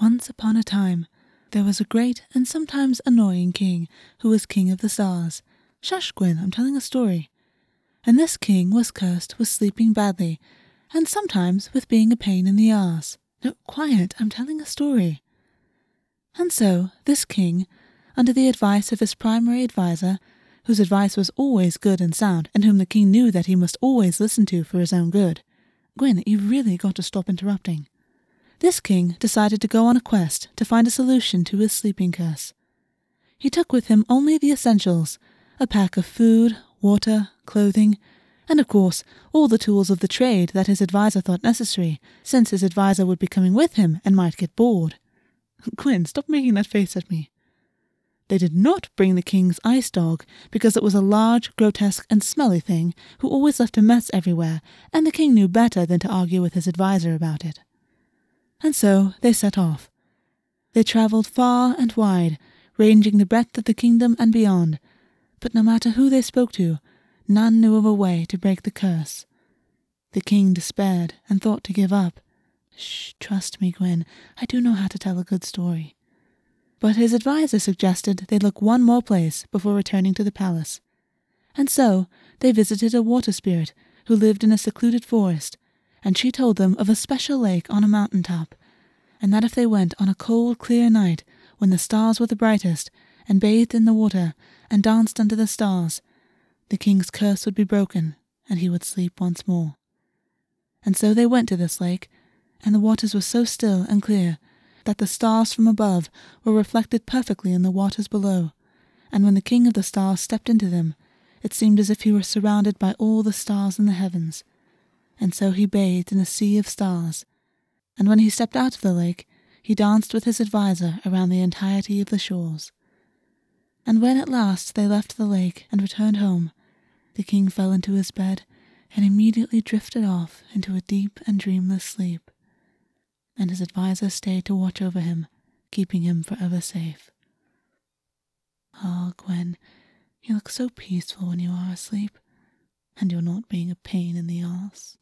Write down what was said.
Once upon a time, there was a great and sometimes annoying king who was king of the stars. Shush, Gwyn, I'm telling a story. And this king was cursed with sleeping badly, and sometimes with being a pain in the arse. No, quiet, I'm telling a story. And so, this king, under the advice of his primary adviser, whose advice was always good and sound, and whom the king knew that he must always listen to for his own good. Gwyn, you've really got to stop interrupting. This king decided to go on a quest to find a solution to his sleeping curse. He took with him only the essentials a pack of food, water, clothing, and of course, all the tools of the trade that his adviser thought necessary, since his adviser would be coming with him and might get bored. Gwyn, stop making that face at me. They did not bring the king's ice dog because it was a large, grotesque, and smelly thing who always left a mess everywhere, and the king knew better than to argue with his adviser about it and so they set off. They travelled far and wide, ranging the breadth of the kingdom and beyond, but no matter who they spoke to, none knew of a way to break the curse. The king despaired and thought to give up. Shh, trust me, Gwyn, I do know how to tell a good story. But his adviser suggested they look one more place before returning to the palace. And so they visited a water spirit who lived in a secluded forest and she told them of a special lake on a mountain top, and that if they went on a cold, clear night when the stars were the brightest, and bathed in the water, and danced under the stars, the king's curse would be broken, and he would sleep once more. And so they went to this lake, and the waters were so still and clear that the stars from above were reflected perfectly in the waters below, and when the king of the stars stepped into them, it seemed as if he were surrounded by all the stars in the heavens and so he bathed in a sea of stars. And when he stepped out of the lake, he danced with his adviser around the entirety of the shores. And when at last they left the lake and returned home, the king fell into his bed and immediately drifted off into a deep and dreamless sleep. And his adviser stayed to watch over him, keeping him forever safe. Ah, oh, Gwyn, you look so peaceful when you are asleep, and you're not being a pain in the ass.